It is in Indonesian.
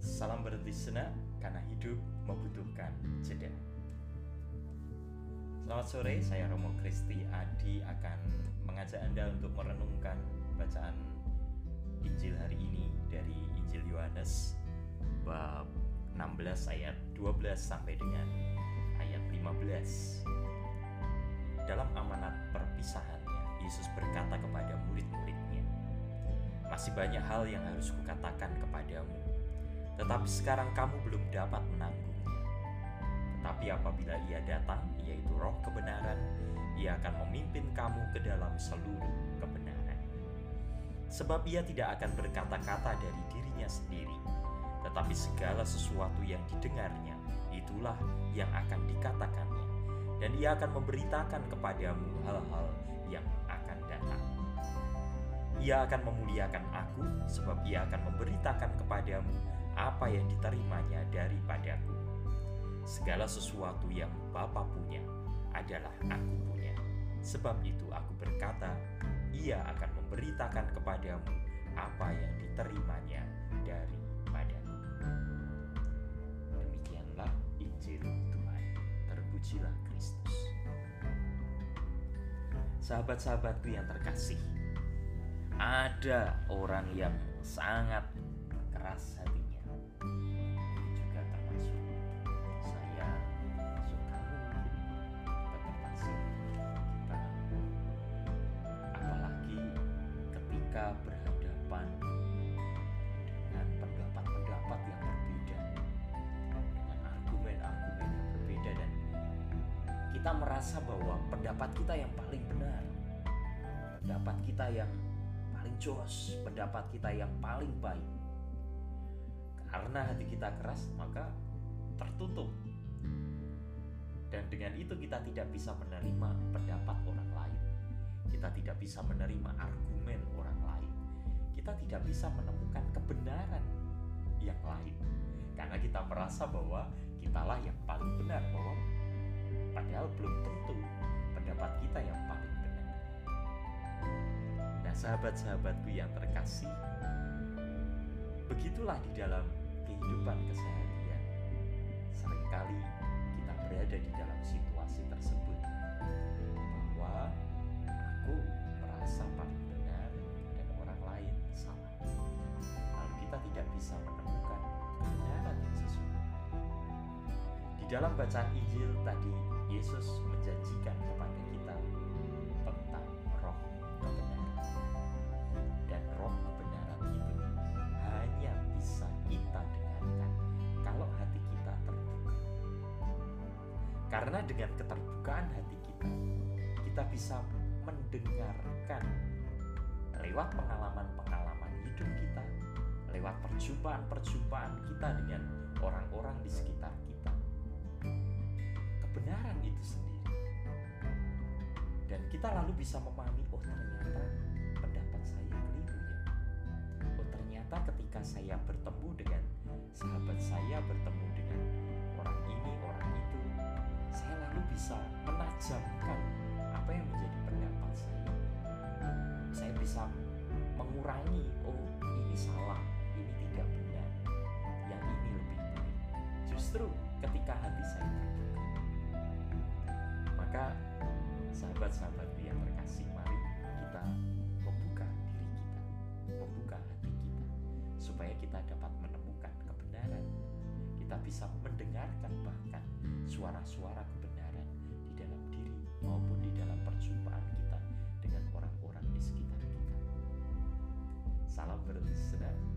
Salam bertisna karena hidup membutuhkan jeda. Selamat sore, saya Romo Kristi Adi akan mengajak Anda untuk merenungkan bacaan Injil hari ini dari Injil Yohanes bab 16 ayat 12 sampai dengan ayat 15. Dalam amanat perpisahannya, Yesus berkata kepada murid-muridnya, masih banyak hal yang harus kukatakan kepadamu, tetapi sekarang kamu belum dapat menanggungnya. Tetapi apabila ia datang, yaitu roh kebenaran, ia akan memimpin kamu ke dalam seluruh kebenaran. Sebab ia tidak akan berkata-kata dari dirinya sendiri, tetapi segala sesuatu yang didengarnya, itulah yang akan dikatakannya. Dan ia akan memberitakan kepadamu hal-hal yang akan datang. Ia akan memuliakan aku, sebab ia akan memberitakan kepadamu apa yang diterimanya daripadaku. Segala sesuatu yang Bapa punya adalah aku punya. Sebab itu aku berkata, ia akan memberitakan kepadamu apa yang diterimanya daripadaku. Demikianlah Injil Tuhan. Terpujilah Kristus. Sahabat-sahabatku yang terkasih, ada orang yang sangat keras hatinya. Ini juga termasuk saya, termasuk kamu fase kita. Apalagi ketika berhadapan dengan pendapat-pendapat yang berbeda, dengan argumen-argumen yang berbeda dan kita merasa bahwa pendapat kita yang paling benar, pendapat kita yang jos, pendapat kita yang paling baik. Karena hati kita keras, maka tertutup. Dan dengan itu kita tidak bisa menerima pendapat orang lain. Kita tidak bisa menerima argumen orang lain. Kita tidak bisa menemukan kebenaran yang lain. Karena kita merasa bahwa kitalah yang paling benar, bahwa padahal belum tentu pendapat kita sahabat-sahabatku yang terkasih, begitulah di dalam kehidupan keseharian. Seringkali kita berada di dalam situasi tersebut bahwa aku merasa paling benar dan orang lain salah. Lalu kita tidak bisa menemukan kebenaran yang sesungguhnya. Di dalam bacaan Injil tadi Yesus menjanjikan kepada kita Karena dengan keterbukaan hati kita, kita bisa mendengarkan lewat pengalaman-pengalaman hidup kita, lewat perjumpaan-perjumpaan kita dengan orang-orang di sekitar kita. Kebenaran itu sendiri. Dan kita lalu bisa memahami, oh ternyata pendapat saya keliru ya. Oh ternyata ketika saya bertemu dengan sahabat saya, bertemu bisa menajamkan apa yang menjadi pendapat saya. Saya bisa mengurangi, oh ini salah, ini tidak benar, yang ini lebih baik. Justru ketika hati saya terbuka, maka sahabat-sahabatku yang terkasih, mari kita membuka diri kita, membuka hati kita, supaya kita dapat menemukan kebenaran. Kita bisa mendengarkan bahkan suara-suara dengan orang-orang